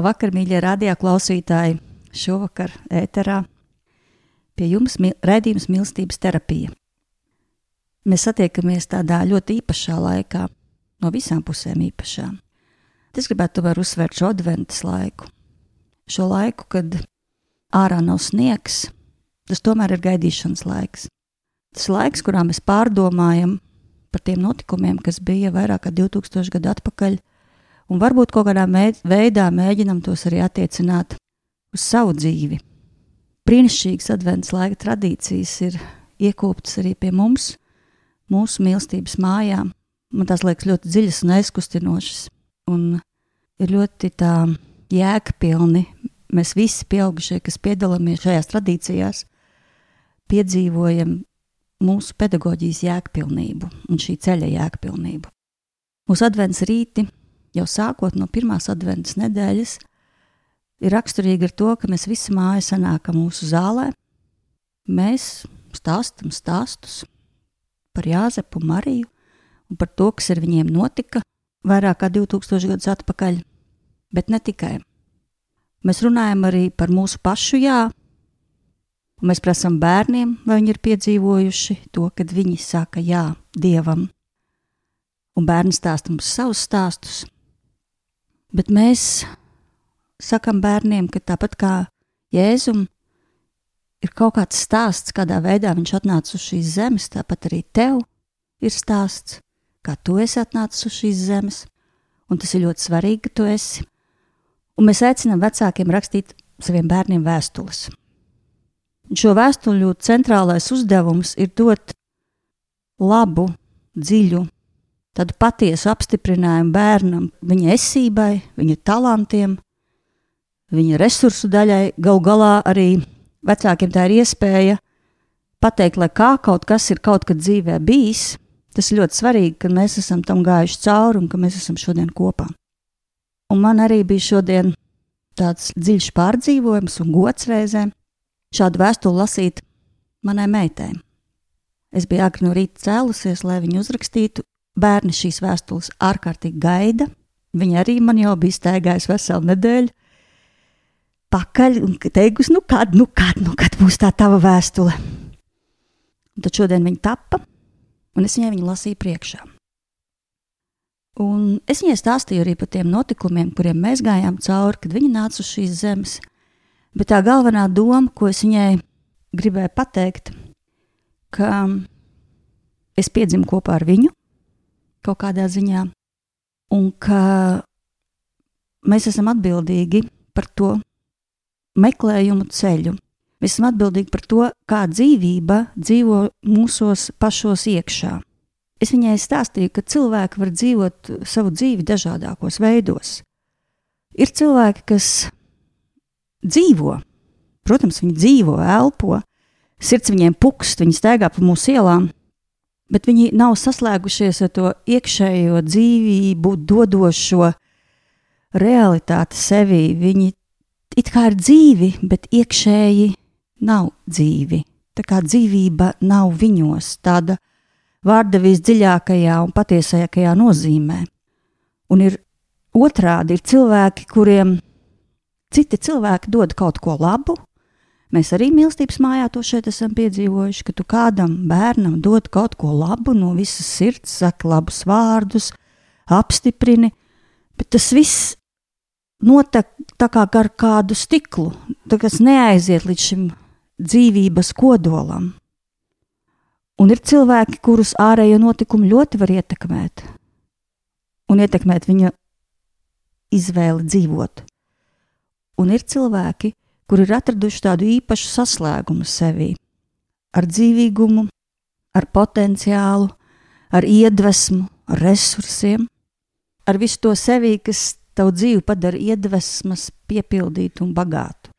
Labvakar, mīļie radio klausītāji! Šovakar ēterā pie jums redzējums mīlestības terapija. Mēs satiekamies tādā ļoti īpašā laikā, no visām pusēm īpašā. Es gribētu tomēr uzsvērt šo adventas laiku. Šo laiku, kad ārā nav sniegs, tas tomēr ir gaidīšanas laiks. Tas laiks, kurā mēs pārdomājam par tiem notikumiem, kas bija vairāk kā 2000 gadu atpakaļ, un varbūt kaut kādā veidā mēģinam tos arī attiecināt uz savu dzīvi. Brīnišķīgas adventas laika tradīcijas ir iekoptas arī pie mums, mūsu mīlestības mājā. Man tās liekas ļoti dziļas un aizkustinošas, un ir ļoti tā jēgpilni. Mēs visi pieaugušie, kas piedalāmies šajās tradīcijās, piedzīvojam mūsu pedagoģijas jēgpilnību un šī ceļa jēgpilnību. Mūsu advents rīti jau sākot no pirmās adventas nedēļas, ir raksturīgi ar to, ka mēs visi māja sanākam mūsu zālē. Mēs stāstam stāstus par Jāzepu un Mariju un par to, kas ar viņiem notika vairāk kā 2000 gadus atpakaļ. Bet ne tikai. Mēs runājam arī par mūsu pašu jā, un mēs prasām bērniem, vai viņi ir piedzīvojuši to, kad viņi saka jā Dievam. Un bērni stāsta mums savus stāstus, Bet mēs sakam bērniem, ka tāpat kā Jēzum ir kaut kāds stāsts, kādā veidā viņš atnāca uz šīs zemes, tāpat arī tev ir stāsts, kā tu esi atnācis uz šīs zemes, un tas ir ļoti svarīgi, ka tu esi. Un mēs aicinām vecākiem rakstīt saviem bērniem vēstules. Un šo vēstuļu centrālais uzdevums ir dot labu, dziļu tādu patiesu apstiprinājumu bērnam, viņa esībai, viņa talantiem, viņa resursu daļai. Galu galā arī vecākiem tā ir iespēja pateikt, lai kā kaut kas ir kaut kad dzīvē bijis. Tas ir ļoti svarīgi, ka mēs esam tam gājuši cauri un ka mēs esam šodien kopā. Un man arī bija šodien tāds dziļš pārdzīvojums un gods reizēm šādu vēstuli lasīt manai meitai. Es biju agri no rīta cēlusies, lai viņu uzrakstītu, Bērni šīs vēstules ārkārtīgi gaida. Viņi arī man jau bija staigājuši veselu nedēļu. Pakaļ un teikusi, nu kad, nu kad, nu kad būs tā tava vēstule. Un tad šodien viņa tappa, un es viņai viņu lasīju priekšā. Un es viņai stāstīju arī par tiem notikumiem, kuriem mēs gājām cauri, kad viņa nāca uz šīs zemes. Bet tā galvenā doma, ko es viņai gribēju pateikt, ka es piedzimu kopā ar viņu, kaut kādā ziņā, un ka mēs esam atbildīgi par to meklējumu ceļu. Mēs esam atbildīgi par to, kā dzīvība dzīvo mūsos pašos iekšā. Es viņai stāstīju, ka cilvēki var dzīvot savu dzīvi dažādos veidos. Ir cilvēki, kas dzīvo, protams, viņi dzīvo, elpo, sirds viņiem pukst, viņi staigā pa mūsu ielām, bet viņi nav saslēgušies ar to iekšējo dzīvību, dodošo realitāti sevī. Viņi it kā ir dzīvi, bet iekšēji nav dzīvi. Tā kā dzīvība nav viņos, tāda vārda visdziļākajā un patiesākajā nozīmē. Un ir otrādi, ir cilvēki, kuriem citi cilvēki dod kaut ko labu, Mēs arī mīlestības mājā to šeit esam piedzīvojuši, ka tu kādam bērnam dod kaut ko labu no visas sirds, saki labus vārdus, apstiprini, bet tas viss notek tā kā ar kādu stiklu, kas neaiziet līdz šim dzīvības kodolam. Un ir cilvēki, kurus ārējo notikumu ļoti var ietekmēt, un ietekmēt viņa izvēli dzīvot. Un ir cilvēki, kur ir atraduši tādu īpašu saslēgumu sevī, ar dzīvīgumu, ar potenciālu, ar iedvesmu, ar resursiem, ar visu to sevī, kas tavu dzīvi padara iedvesmas, piepildītu un bagātu.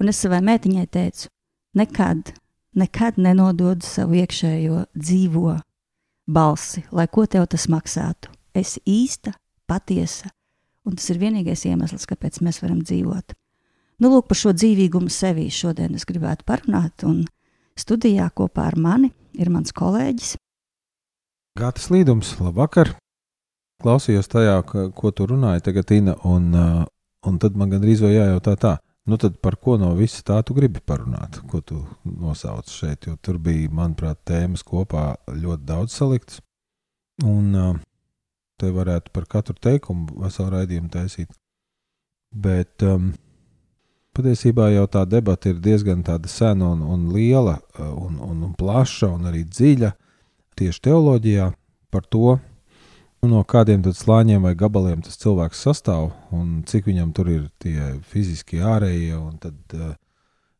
Un es savai mētiņai teicu, nekad, nekad nenodod savu iekšējo dzīvo balsi, lai ko tev tas maksātu. Es īsta, patiesa, un tas ir vienīgais iemesls, kāpēc mēs varam dzīvot. Nu, lūk, par šo dzīvīgumu sevī šodien es gribētu parunāt, un studijā kopā ar mani ir mans kolēģis. Gātas Līdums, labvakar! Klausījos tajā, ko tu runāji tagad, Ina, un, uh, un tad man gandrīz vai jājautā tā, nu tad par ko no visa tā tu gribi parunāt, ko tu nosauc šeit, jo tur bija, manuprāt, tēmas kopā ļoti daudz saliktas, un uh, te varētu par katru teikumu veselu raidījumu taisīt. Bet um, Patiesībā jau tā debata ir diezgan sena un, un liela, uh, un, un, un plaša un arī dziļa tieši teoloģijā par to, no kādiem slāņiem vai gabaliem tas cilvēks sastāv un cik viņam tur ir tie fiziskie, ārējie un tad uh,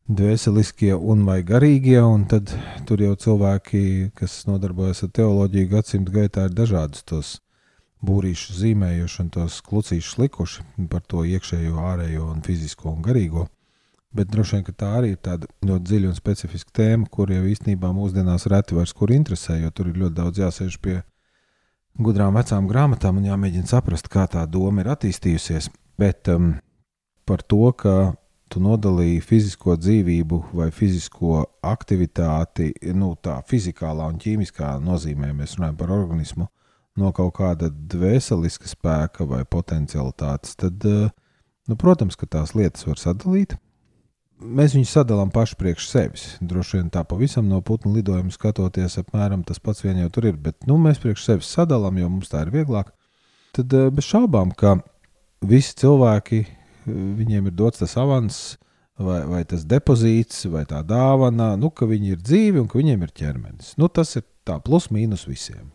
dvēseliskie un vai garīgie. Un tad tur jau cilvēki, kas nodarbojas ar teoloģiju gadsimtu gaitā, ir dažādus tos būrīšu zīmējuši un tos klucīšus likuši par to iekšējo, ārējo un fizisko un garīgo. Bet droši vien tā arī ir tāda ļoti dziļa un specifiska tēma, kur jau īstenībā mūsdienās reti vairs kur interesē, jo tur ir ļoti daudz jāsēž pie gudrām vecām grāmatām un jāmēģina saprast, kā tā doma ir attīstījusies. Bet um, par to, ka tu nodalīji fizisko dzīvību vai fizisko aktivitāti, nu, tā fizikālā un ķīmiskā nozīmē, mēs runājam par organismu, no kaut kāda dvēseliska spēka vai potenciālitātes, tad, eh, nu, protams, ka tās lietas var sadalīt. Mēs viņus sadalām paši priekš sevis. Droši vien tā pavisam no putnu lidojuma skatoties, apmēram tas pats vien jau tur ir, bet nu, mēs priekš sevis sadalām, jo mums tā ir vieglāk. Tad eh, bez šaubām, ka visi cilvēki, viņiem ir dots tas avans, vai, vai tas depozīts, vai tā dāvana, nu, ka viņi ir dzīvi un ka viņiem ir ķermenis. Nu, tas ir tā plus mīnus visiem.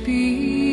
be?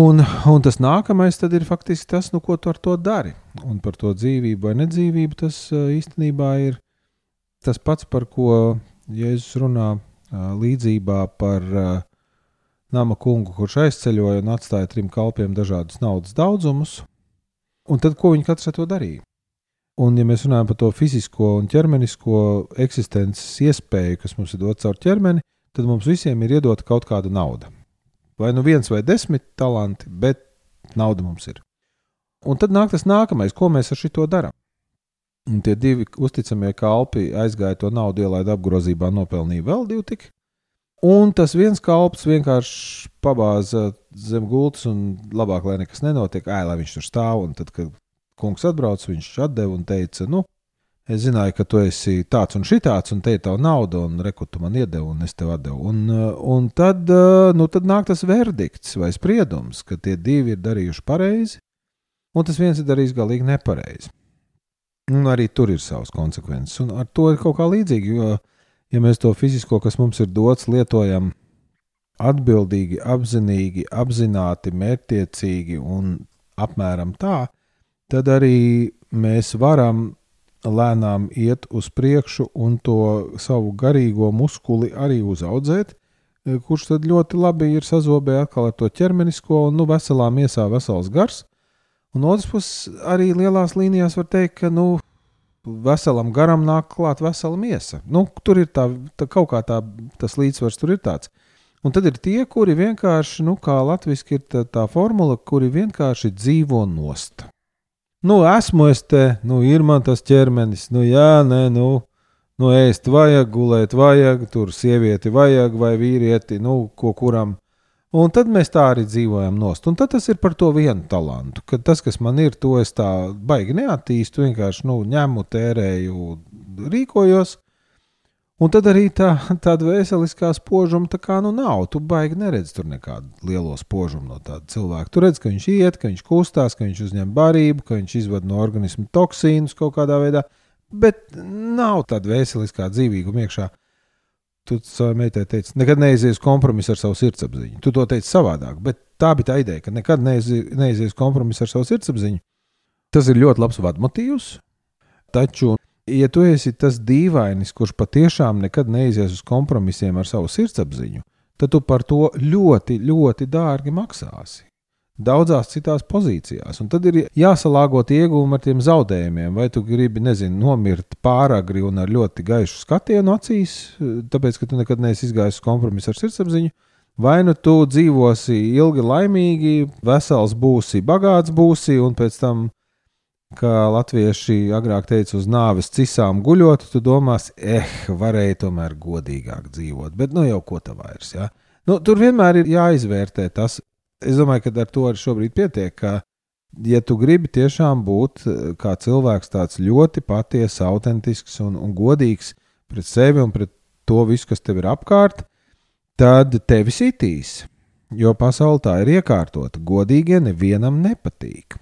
Un, un tas nākamais ir faktiski tas, nu, ko tu ar to dari. Un par to dzīvību vai nedzīvību tas īstenībā ir tas pats, par ko Jēzus runā līdzībā par nama kungu, kurš aizceļoja un atstāja trim kalpiem dažādus naudas daudzumus. Un tad, ko viņi katrs ar to darīja? Un, ja mēs runājam par to fizisko un ķermenisko eksistences iespēju, kas mums ir dots caur ķermeni, tad mums visiem ir iedota kaut kāda nauda vai nu viens vai desmit talanti, bet nauda mums ir. Un tad nāk tas nākamais, ko mēs ar šo darām. Un tie divi uzticamie kalpi aizgāja to naudu, ielaida apgrozībā, nopelnīja vēl divu tik. Un tas viens kalps vienkārši pabāza zem gultas, un labāk, lai nekas nenotiek, ēl, lai viņš tur stāv. Un tad, kad kungs atbrauc, viņš atdeva un teica, nu, Es zināju, ka tu esi tāds un šitāds, un te ir tava nauda, un reku tu man iedevi, un es tev devu. Un, uh, un tad, uh, nu, tad nāk tas verdikts vai spriedums, ka tie divi ir darījuši pareizi, un tas viens ir darījis galīgi nepareizi. Un arī tur ir savas konsekvences, un ar to ir kaut kā līdzīgi. Jo, ja mēs to fizisko, kas mums ir dots, lietojam atbildīgi, apzinīgi, apzināti, mērķtiecīgi un apmēram tā, tad arī mēs varam lēnām iet uz priekšu un to savu garīgo muskuli arī uzaudzēt, e, kurš tad ļoti labi ir sazobē atkal ar to ķermenisko un nu, veselā miesā vesels gars. Un otrs puses arī lielās līnijās var teikt, ka nu, veselam garam nāk klāt vesela miesa. Nu, tur ir tā, tā kaut kā tā, tas līdzsvars tur ir tāds. Un tad ir tie, kuri vienkārši, nu, kā latviešu ir tā, tā formula, kuri vienkārši dzīvo nost nu, esmu es te, nu, ir man tas ķermenis, nu, jā, nē, nu, nu ēst vajag, gulēt vajag, tur sievieti vajag vai vīrieti, nu, ko kuram. Un tad mēs tā arī dzīvojam nost. Un tad tas ir par to vienu talantu, ka tas, kas man ir, to es tā baigi neattīstu, vienkārši nu, ņemu, tērēju, rīkojos. Un tad arī tā, tāda veseliskā spožuma tā kā nu nav. Tu baigi neredzi tur nekādu lielo spožumu no tāda cilvēka. Tu redz, ka viņš iet, ka viņš kustās, ka viņš uzņem barību, ka viņš izvada no organisma toksīnus kaut kādā veidā, bet nav tāda veseliskā dzīvīguma iekšā. Tu savai meitai teici, nekad neizies kompromisu ar savu sirdsapziņu. Tu to teici savādāk, bet tā bija tā ideja, ka nekad neizies kompromisu ar savu sirdsapziņu. Tas ir ļoti labs vadmotīvs, taču ja tu esi tas dīvainis, kurš patiešām nekad neizies uz kompromisiem ar savu sirdsapziņu, tad tu par to ļoti, ļoti dārgi maksāsi. Daudzās citās pozīcijās, un tad ir jāsalāgo iegūmi ar tiem zaudējumiem. Vai tu gribi, nezinu, nomirt pāragri un ar ļoti gaišu skatienu acīs, tāpēc, ka tu nekad neesi izgājis kompromisu ar sirdsapziņu, vai nu tu dzīvosi ilgi, laimīgi, vesels būsi, bagāts būsi, un pēc tam kā latvieši agrāk teica, uz nāves cisām guļot, tu domās, eh, varēja tomēr godīgāk dzīvot. Bet nu jau ko tā vairs. Ja? Nu, tur vienmēr ir jāizvērtē tas. Es domāju, ka ar to arī šobrīd pietiek. Ka, ja tu gribi tiešām būt eh, kā cilvēks tāds ļoti patiesa, autentisks un, un godīgs pret sevi un pret to visu, kas tev ir apkārt, tad tevi sitīs. Jo pasaule tā ir iekārtota. Godīgie nevienam nepatīk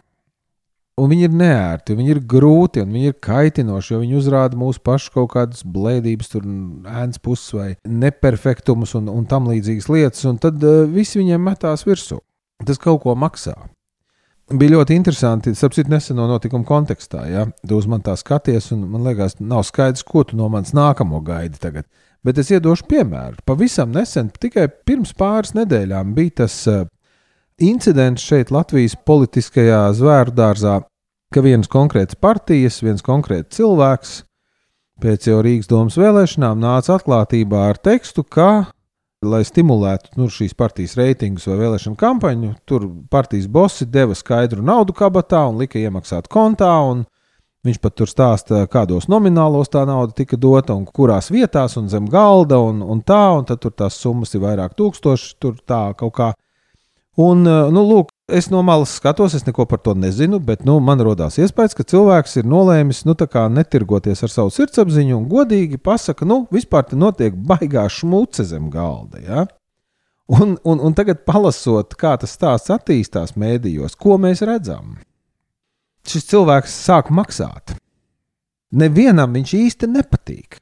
un viņi ir neērti, viņi ir grūti, un viņi ir kaitinoši, jo viņi uzrāda mūsu pašu kaut kādas blēdības, tur ēnas puses vai neperfektumus un, un tam līdzīgas lietas, un tad uh, visi viņiem metās virsū. Tas kaut ko maksā. Bija ļoti interesanti, sapcīt, neseno notikumu kontekstā. Ja? Tu uz mani tā skaties, un man liekas, nav skaidrs, ko tu no manis nākamo gaidi tagad. Bet es iedošu piemēru. Pavisam nesen, tikai pirms pāris nedēļām, bija tas uh, incidents šeit, Latvijas politiskajā zvēru dārzā, ka viens konkrēts partijas, viens konkrēts cilvēks pēc jau Rīgas domas vēlēšanām nāca atklātībā ar tekstu, ka, lai stimulētu nu, šīs partijas reitingus vai vēlēšanu kampaņu, tur partijas bosi deva skaidru naudu kabatā un lika iemaksāt kontā. Viņš pat tur stāsta, kādos nominālos tā nauda tika dota un kurās vietās, un zem galda, un, un tā, un tad tur tās summas ir vairāk tūkstoši, tur tā kaut kā Un, eh, nu, lūk, es no malas skatos, es neko par to nezinu, bet nu, man radās iespējas, ka cilvēks ir nolēmis nu, netirgoties ar savu sirdsapziņu un godīgi pasakā, nu, vispār te notiek baigā šmuce zem galda. Ja? Un, un, un tagad, palasot, kā tas stāsts attīstās mēdījos, ko mēs redzam, šis cilvēks sāk maksāt. Nevienam viņš īsti nepatīk.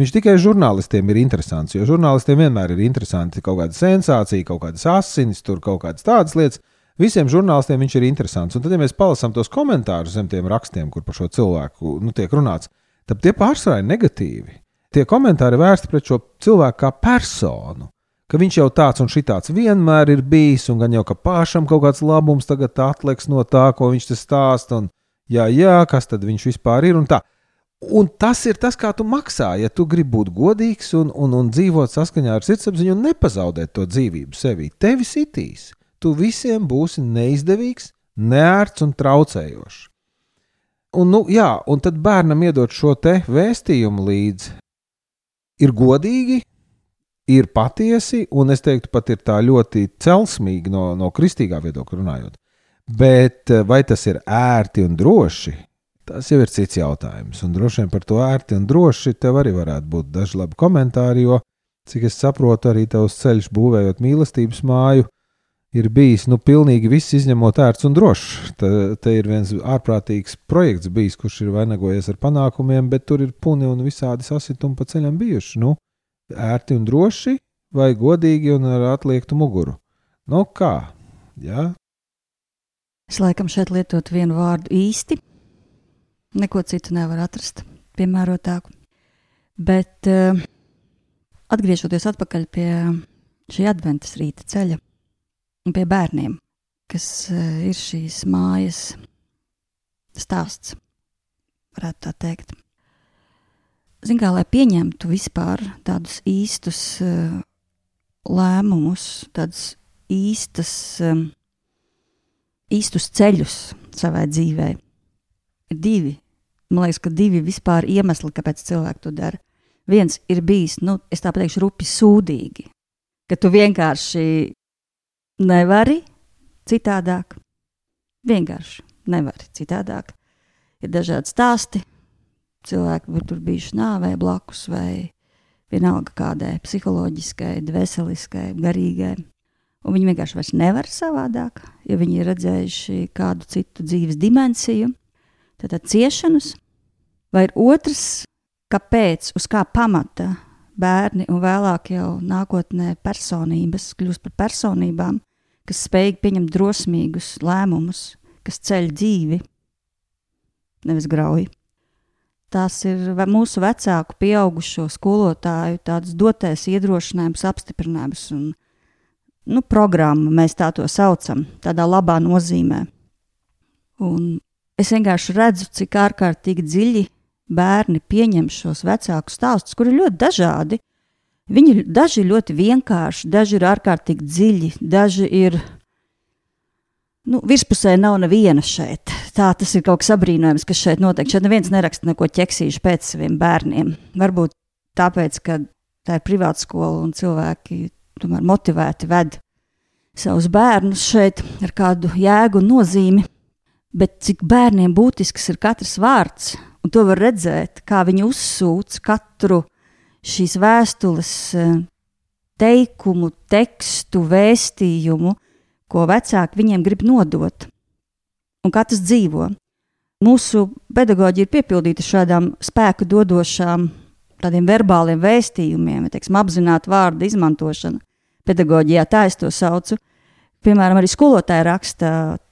Viņš tikai žurnālistiem ir interesants, jo žurnālistiem vienmēr ir interesanti kaut kāda sensācija, kaut kādas asinis, tur kaut kādas tādas lietas. Visiem žurnālistiem viņš ir interesants. Un tad, ja mēs palasām tos komentārus zem tiem rakstiem, kur par šo cilvēku nu, tiek runāts, tad tie pārsvarā ir negatīvi. Tie komentāri vērsti pret šo cilvēku kā personu. Ka viņš jau tāds un šitāds vienmēr ir bijis, un gan jau ka pašam kaut kāds labums tagad atliks no tā, ko viņš te stāsta. Un, jā, jā, kas tad viņš vispār ir un tā. Un tas ir tas, kā tu maksā. Ja tu gribi būt godīgs un, un, un dzīvot saskaņā ar sirdsapziņu un nepazaudēt to dzīvību sevī, tevi sitīs. Tu visiem būsi neizdevīgs, neērts un traucējošs. Un, nu, jā, un tad bērnam iedot šo te vēstījumu līdzi, ir godīgi, ir patiesi, un es teiktu, pat ir tā ļoti celsmīgi no, no kristīgā viedokļa runājot. Bet vai tas ir ērti un droši? Tas jau ir cits jautājums. Un droši vien par to ērti un droši tev arī varētu būt daži labi komentāri, jo, cik es saprotu, arī tavs ceļš būvējot mīlestības māju ir bijis nu, pilnīgi viss izņemot ērts un drošs. Te, te ir viens ārprātīgs projekts bijis, kurš ir vainagojies ar panākumiem, bet tur ir puni un visādi sasitumi pa ceļam bijuši. Nu, ērti un droši vai godīgi un ar atliektu muguru. Nu kā? Jā. Es laikam šeit lietotu vienu vārdu īsti Neko citu nevar atrast, piemērotāku. Bet uh, atgriežoties atpakaļ pie šī adventas rīta ceļa un pie bērniem, kas uh, ir šīs mājas stāsts, varētu tā teikt. Ziniet, kā lai pieņemtu vispār tādus īstus uh, lēmumus, tādus īstas, īstus ceļus savai dzīvei ir divi. Man liekas, ka divi vispār iemesli, kāpēc cilvēki to dara. Viens ir bijis, nu, es tā teikšu, rupi sūdīgi, ka tu vienkārši nevari citādāk. Vienkārši nevari citādāk. Ir dažādi stāsti. Cilvēki var tur bijuši nāvē blakus vai vienalga kādai psiholoģiskai, dvēseliskai, garīgai. Un viņi vienkārši nevar savādāk, jo viņi ir redzējuši kādu citu dzīves dimensiju, tātad ciešanas, vai ir otrs, kāpēc, uz kā pamata bērni un vēlāk jau nākotnē personības kļūst par personībām, kas spēj pieņemt drosmīgus lēmumus, kas ceļ dzīvi, nevis grauj. Tās ir mūsu vecāku, pieaugušo skolotāju tāds dotais iedrošinājums, apstiprinājums un nu, programma, mēs tā to saucam, tādā labā nozīmē. Un Es vienkārši redzu, cik ārkārtīgi dziļi bērni pieņem šos vecāku stāstus, kuri ir ļoti dažādi. Viņi daži ir ļoti vienkārši, daži ir ārkārtīgi dziļi, daži ir. Nu, virspusē nav neviena šeit. Tā tas ir kaut kas apbrīnojams, kas šeit notiek. Šeit neviens neraksta neko ķeksīšu pēc saviem bērniem. Varbūt tāpēc, ka tā ir privāta skola un cilvēki tomēr motivēti ved savus bērnus šeit ar kādu jēgu un nozīmi bet cik bērniem būtisks ir katrs vārds, un to var redzēt, kā viņi uzsūc katru šīs vēstules eh, teikumu, tekstu, vēstījumu, ko vecāki viņiem grib nodot. Un kā tas dzīvo? Mūsu pedagoģija ir piepildīta šādām spēku dodošām, tādiem verbāliem vēstījumiem, teiksim, apzināta vārda izmantošana. Pedagoģijā tā es to saucu. Piemēram, arī skolotāji raksta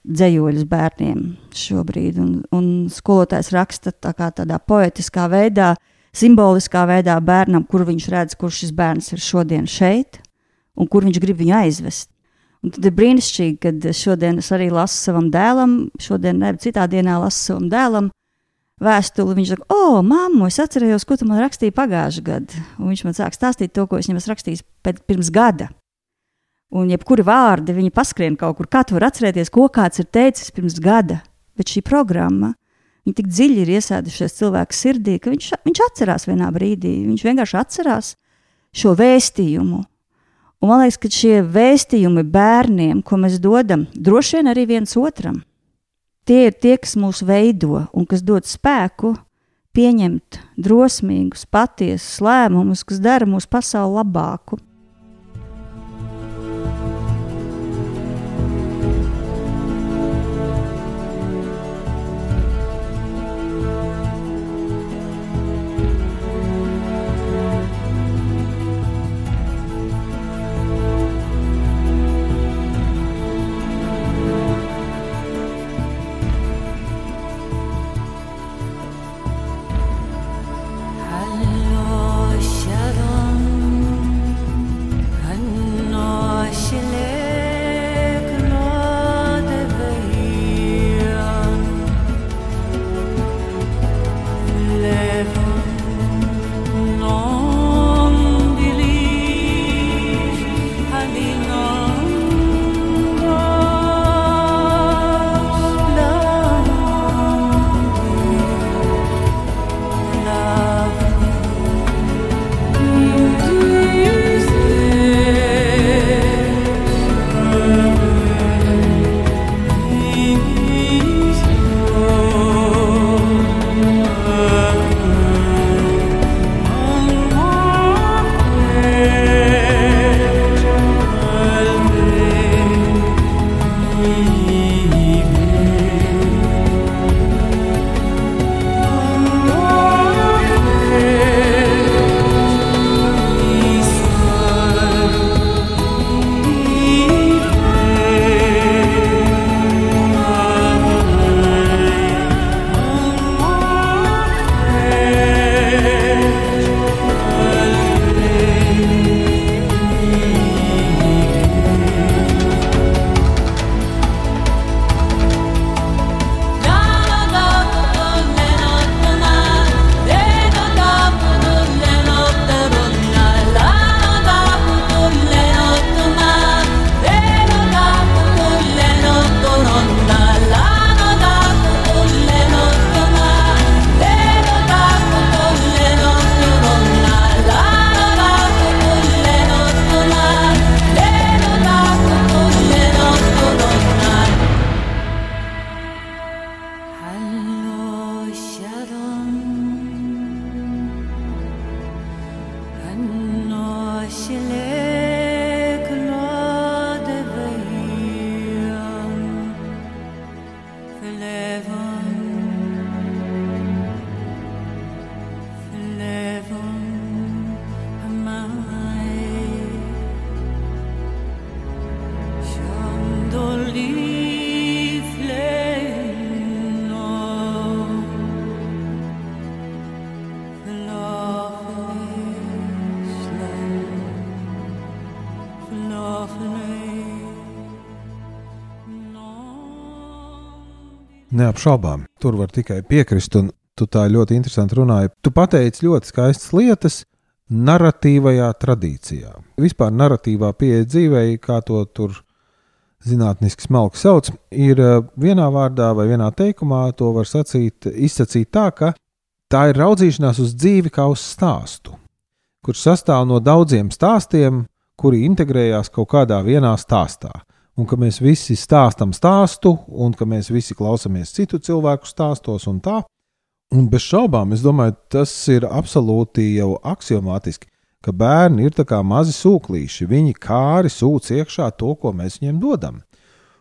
dzējoļus bērniem šobrīd, un, un skolotājs raksta tā tādā poetiskā veidā, simboliskā veidā bērnam, kur viņš redz, kur šis bērns ir šodien šeit, un kur viņš grib viņu aizvest. Un tad ir brīnišķīgi, kad šodien es arī lasu savam dēlam, šodien ne citā dienā lasu savam dēlam vēstuli. Viņš saka, o, mammu, es atcerējos, ko tu man rakstīji pagājušajā gadā. Un viņš man sāk stāstīt to, ko es viņam esmu rakstījis pirms gada. Un jebkuri vārdi, viņi paskrien kaut kur. Kā tu vari atcerēties, ko kāds ir teicis pirms gada? Bet šī programma, viņa tik dziļi ir iesēdušies cilvēku sirdī, ka viņš, viņš atcerās vienā brīdī. Viņš vienkārši atcerās šo vēstījumu. Un man liekas, ka šie vēstījumi bērniem, ko mēs dodam, droši vien arī viens otram, tie ir tie, kas mūs veido un kas dod spēku pieņemt drosmīgus, patiesus lēmumus, kas dara mūsu pasauli labāku. Neapšaubām, tur var tikai piekrist, un tu tā ļoti interesanti runāji. Tu pateici ļoti skaistas lietas narratīvajā tradīcijā. Vispār narratīvā pieeja dzīvei, kā to tur zinātniski smalki sauc, ir eh, vienā vārdā vai vienā teikumā to var sacīt, izsacīt tā, ka tā ir raudzīšanās uz dzīvi kā uz stāstu, kurš sastāv no daudziem stāstiem, kuri integrējās kaut kādā vienā stāstā. Un ka mēs visi stāstām stāstu, un ka mēs visi klausāmies citu cilvēku stāstos, un tā. Un bez šaubām, es domāju, tas ir absolūti jau axiomātiski ka bērni ir kā mazi sūklīši. Viņi kāri sūc iekšā to, ko mēs viņiem dodam.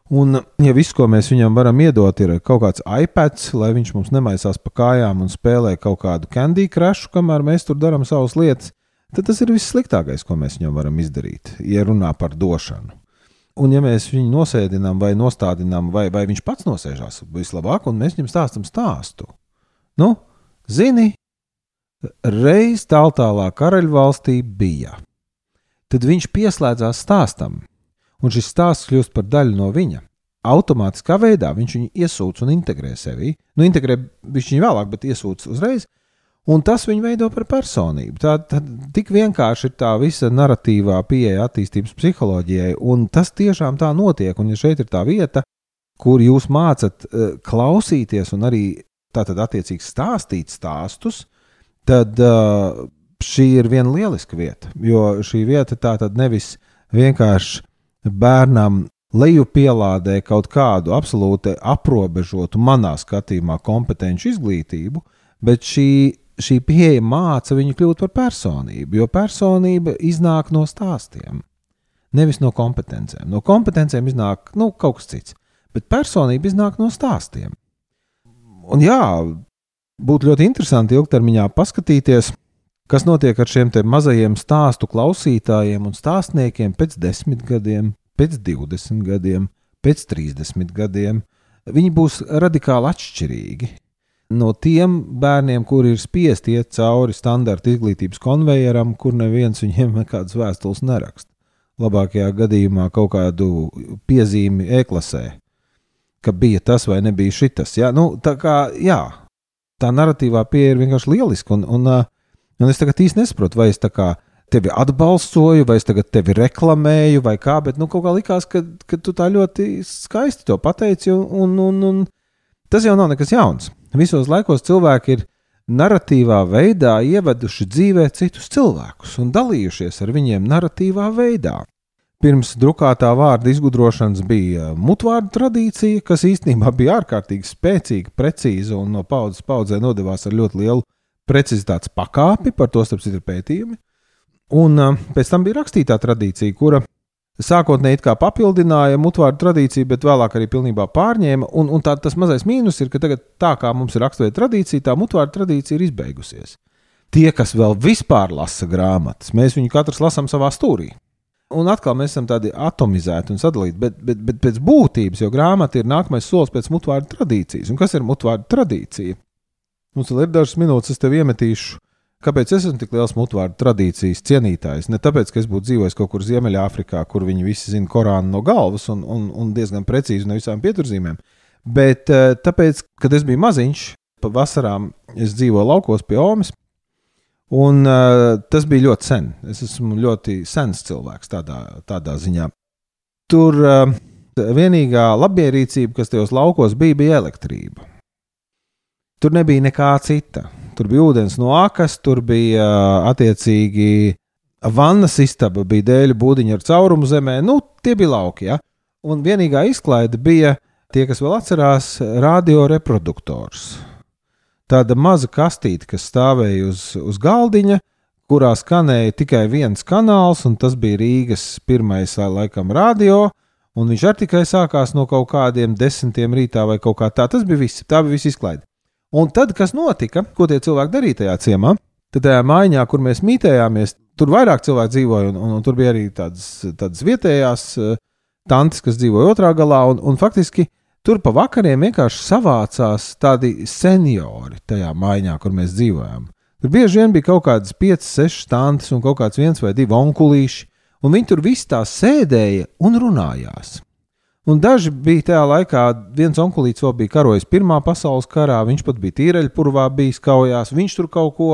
Un, ja viss, ko mēs viņam varam iedot, ir kaut kāds iPad, lai viņš mums nemaisās pa kājām un spēlē kaut kādu candy crush, kamēr mēs tur darām savas lietas, tad tas ir viss sliktākais, ko mēs viņam varam izdarīt, ja runā par došanu. Un, ja mēs viņu nosēdinām vai nostādinām, vai, vai viņš pats nosēžās vislabāk, un mēs viņam stāstām stāstu, nu, zini, Reiz tālākā karaļvalstī bija. Tad viņš pieslēdzās stāstam, un šis stāsts kļūst par daļu no viņa. Automātiskā veidā viņš viņu iesūdz un integrē sevī. Nu, integrē viņš viņu vēlāk, bet iesūdz uzreiz. Un tas viņu veido par personību. Tā, tā tik vienkārši ir tā visa narratīvā pieeja attīstības psiholoģijai, un tas tiešām tā notiek. Un ja šeit ir tā vieta, kur jūs mācat uh, klausīties un arī tātad attiecīgi stāstīt stāstus, tad uh, šī ir viena lieliska vieta. Jo šī vieta tā tad nevis vienkārši bērnam leju pielādē kaut kādu absolūti aprobežotu, manā skatījumā, kompetenci izglītību, bet šī, šī pieeja māca viņu kļūt par personību, jo personība iznāk no stāstiem, nevis no kompetencēm. No kompetencēm iznāk nu, kaut kas cits, bet personība iznāk no stāstiem. Un jā, Būtu ļoti interesanti ilgtermiņā paskatīties, kas notiek ar šiem mazajiem stāstu klausītājiem un stāstniekiem pēc desmit gadiem, pēc divdesmit gadiem, pēc trīsdesmit gadiem. Viņi būs radikāli atšķirīgi no tiem bērniem, kuri ir spiesti iet cauri standarta izglītības konvejeram, kur neviens viņiem nekādas vēstules neraksta. Labākajā gadījumā kaut kādu piezīmi e-klasē, ka bija tas vai nebija šitas. Ja? Nu, tā kā, jā, tā narratīvā pieeja ir vienkārši lieliska. Un, un, un es tagad īsti nesaprotu, vai es tā kā tevi atbalstoju, vai es tagad tevi reklamēju, vai kā, bet nu, kaut kā likās, ka, ka tu tā ļoti skaisti to pateici, un, un, un, un tas jau nav nekas jauns. Visos laikos cilvēki ir narratīvā veidā ieveduši dzīvē citus cilvēkus un dalījušies ar viņiem narratīvā veidā. Pirms drukātā vārda izgudrošanas bija mutvārdu tradīcija, kas īstenībā bija ārkārtīgi spēcīga, precīza un no paudzes paudzē nodevās ar ļoti lielu precizitātes pakāpi, par to starp citu pētījumi. Un pēc tam bija rakstītā tradīcija, kura sākotnēji papildināja mutvārdu tradīciju, bet vēlāk arī pilnībā pārņēma. Un, un tā, tas mazais mīnus ir, ka tagad tā kā mums ir raksturīga tradīcija, tā mutvārdu tradīcija ir izbeigusies. Tie, kas vēl vispār lasa grāmatas, mēs viņu katrs lasām savā stūrī. Un atkal mēs esam tādi atomizēti un sadalīti, bet, bet, bet pēc būtības jau grāmata ir nākamais solis pēc mutvārdu tradīcijas. Un kas ir mutvārdu tradīcija? Mums vēl ir dažas minūtes, es tev iemetīšu. Kāpēc es esmu tik liels mutvārdu tradīcijas cienītājs? Ne tāpēc, ka es būtu dzīvojis kaut kur Ziemeļāfrikā, kur viņi visi zina Korānu no galvas un, un, un diezgan precīzi no visām pieturzīmēm, bet eh, tāpēc, kad es biju maziņš, pa vasarām es dzīvoju laukos pie Omas, Un uh, tas bija ļoti sen. Es esmu ļoti sens cilvēks tādā, tādā ziņā. Tur uh, vienīgā labierīcība, kas tajos laukos bija, bija elektrība. Tur nebija nekā cita. Tur bija ūdens no akas, tur bija attiecīgi vannas istaba, bija dēļu būdiņa ar caurumu zemē. Nu, tie bija lauki. Ja? Un vienīgā izklaide bija tie, kas vēl atcerās, radioreproduktors tāda maza kastīte, kas stāvēja uz, uz galdiņa, kurā skanēja tikai viens kanāls, un tas bija Rīgas pirmais, laikam, radio. Un viņš arī tikai sākās no kaut kādiem desmitiem rītā vai kaut kā tā. Tas bija viss, tā bija viss izklaide. Un tad, kas notika, ko tie cilvēki darīja tajā ciemā, tad tajā mājā, kur mēs mītējāmies, tur vairāk cilvēku dzīvoja, un, un, un tur bija arī tādas, tādas vietējās uh, tantes, kas dzīvoja otrā galā, un, un faktiski Tur pa vakariem vienkārši savācās tādi seniori tajā mājā, kur mēs dzīvojām. Tur bieži vien bija kaut kādas 5, 6 stundas un kaut kāds viens vai divi onkulīši, un viņi tur visi tā sēdēja un runājās. Un daži bija tajā laikā, viens onkulīts vēl bija karojis Pirmā pasaules karā, viņš pat bija tīreļpurvā bijis kaujās, viņš tur kaut ko.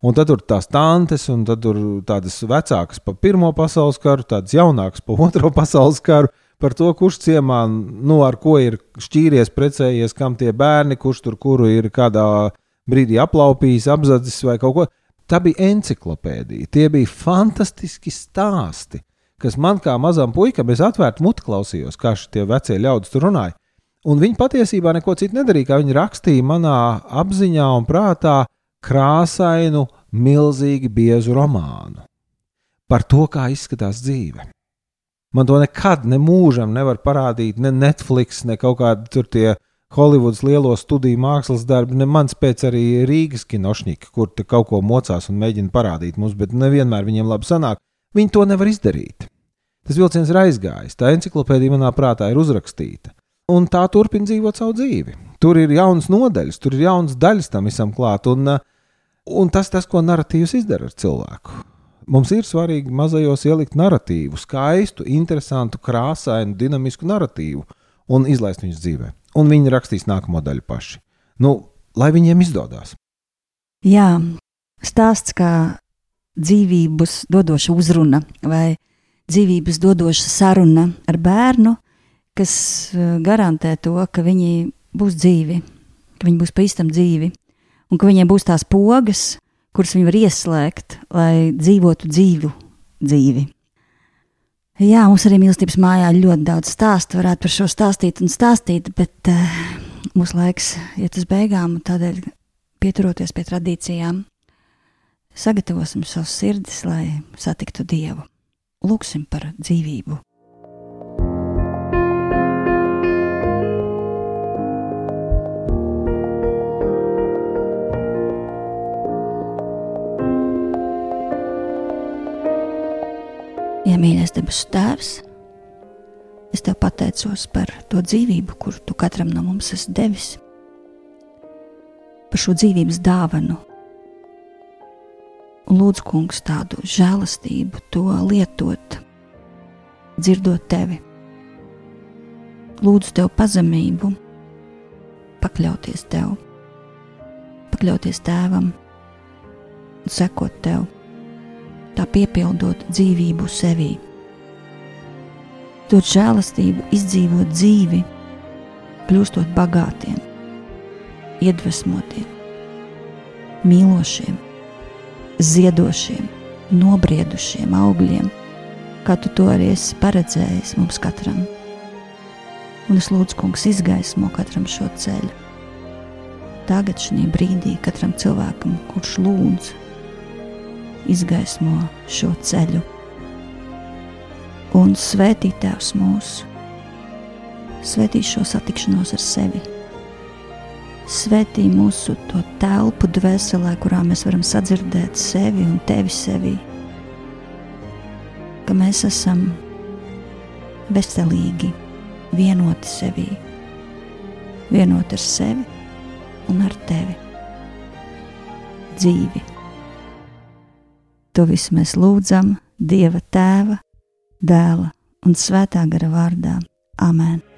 Un tad tur tās tantes, un tad tur tādas vecākas par Pirmo pasaules karu, tādas jaunākas par Otro pasaules karu, par to, kurš ciemā, nu, ar ko ir šķīries, precējies, kam tie bērni, kurš tur kuru ir kādā brīdī aplaupījis, apzadzis vai kaut ko. Tā bija encyklopēdija, tie bija fantastiski stāsti kas man kā mazam puikam, es atvērtu muti klausījos, kā šie vecie ļaudis tur runāja. Un viņi patiesībā neko citu nedarīja, kā viņi rakstīja manā apziņā un prātā krāsainu, milzīgi biezu romānu par to, kā izskatās dzīve. Man to nekad, ne mūžam nevar parādīt, ne Netflix, ne kaut kādi tur tie Holivudas lielo studiju mākslas darbi, ne mans pēc arī Rīgas kinošņika, kur te kaut ko mocās un mēģina parādīt mums, bet nevienmēr viņiem labi sanāk. Viņi to nevar izdarīt. Tas vilciens ir aizgājis, tā encyklopēdija manā prātā ir uzrakstīta, un tā turpina dzīvot savu dzīvi. Tur ir jaunas nodaļas, tur ir jaunas daļas tam visam klāt, un, un tas, tas, ko narratīvs izdara ar cilvēku. Mums ir svarīgi mazajos ielikt narratīvu, skaistu, interesantu, krāsainu, dinamisku narratīvu un izlaist viņus dzīvē. Un viņi rakstīs nākamo daļu paši. Nu, lai viņiem izdodas. Jā, stāsts kā dzīvības dodoša uzruna vai dzīvības dodoša saruna ar bērnu, kas eh, garantē to, ka viņi būs dzīvi, ka viņi būs pavisam dzīvi, un ka viņiem būs tās pogas, kuras viņi var ieslēgt, lai dzīvotu dzīvu dzīvi. Jā, mums arī mīlestības mājā ļoti daudz stāstu, varētu par šo stāstīt un stāstīt, bet uh, mūsu laiks iet uz beigām, tādēļ pieturoties pie tradīcijām, sagatavosim savus sirdis, lai satiktu Dievu. Lūksim par dzīvību. Ja mīļais debesu Tēvs, es tev pateicos par to dzīvību, kuru tu katram no mums esi devis, par šo dzīvības dāvanu, lūdzu, kungs, tādu žēlastību, to lietot, dzirdot tevi. Lūdzu, tev pazemību, pakļauties tev, pakļauties tēvam sekot tev, tā piepildot dzīvību sevī. Dot žēlastību, izdzīvot dzīvi, kļūstot bagātiem, iedvesmotiem, mīlošiem ziedošiem, nobriedušiem augļiem, kā tu to arī esi paredzējis mums katram. Un es lūdzu, kungs, izgaismo katram šo ceļu. Tagad, šī brīdī, katram cilvēkam, kurš lūdz, izgaismo šo ceļu. Un svētī Tēvs mūsu, svētī šo satikšanos ar sevi Svetī mūsu to telpu dvēselē, kurā mēs varam sadzirdēt sevi un tevi sevi. Ka mēs esam veselīgi, vienoti sevī, vienoti ar sevi un ar tevi. Dzīvi. To visu mēs lūdzam Dieva Tēva, Dēla un Svētā gara vārdā. Amen!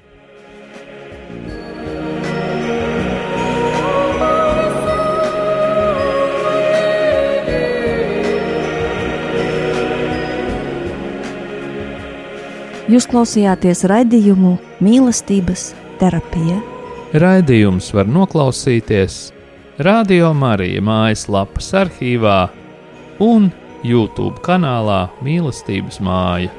Jūs klausījāties raidījumu mīlestības terapija. Raidījums var noklausīties Radio Marija mājaslapas arhīvā un YouTube kanālā Mīlestības māja.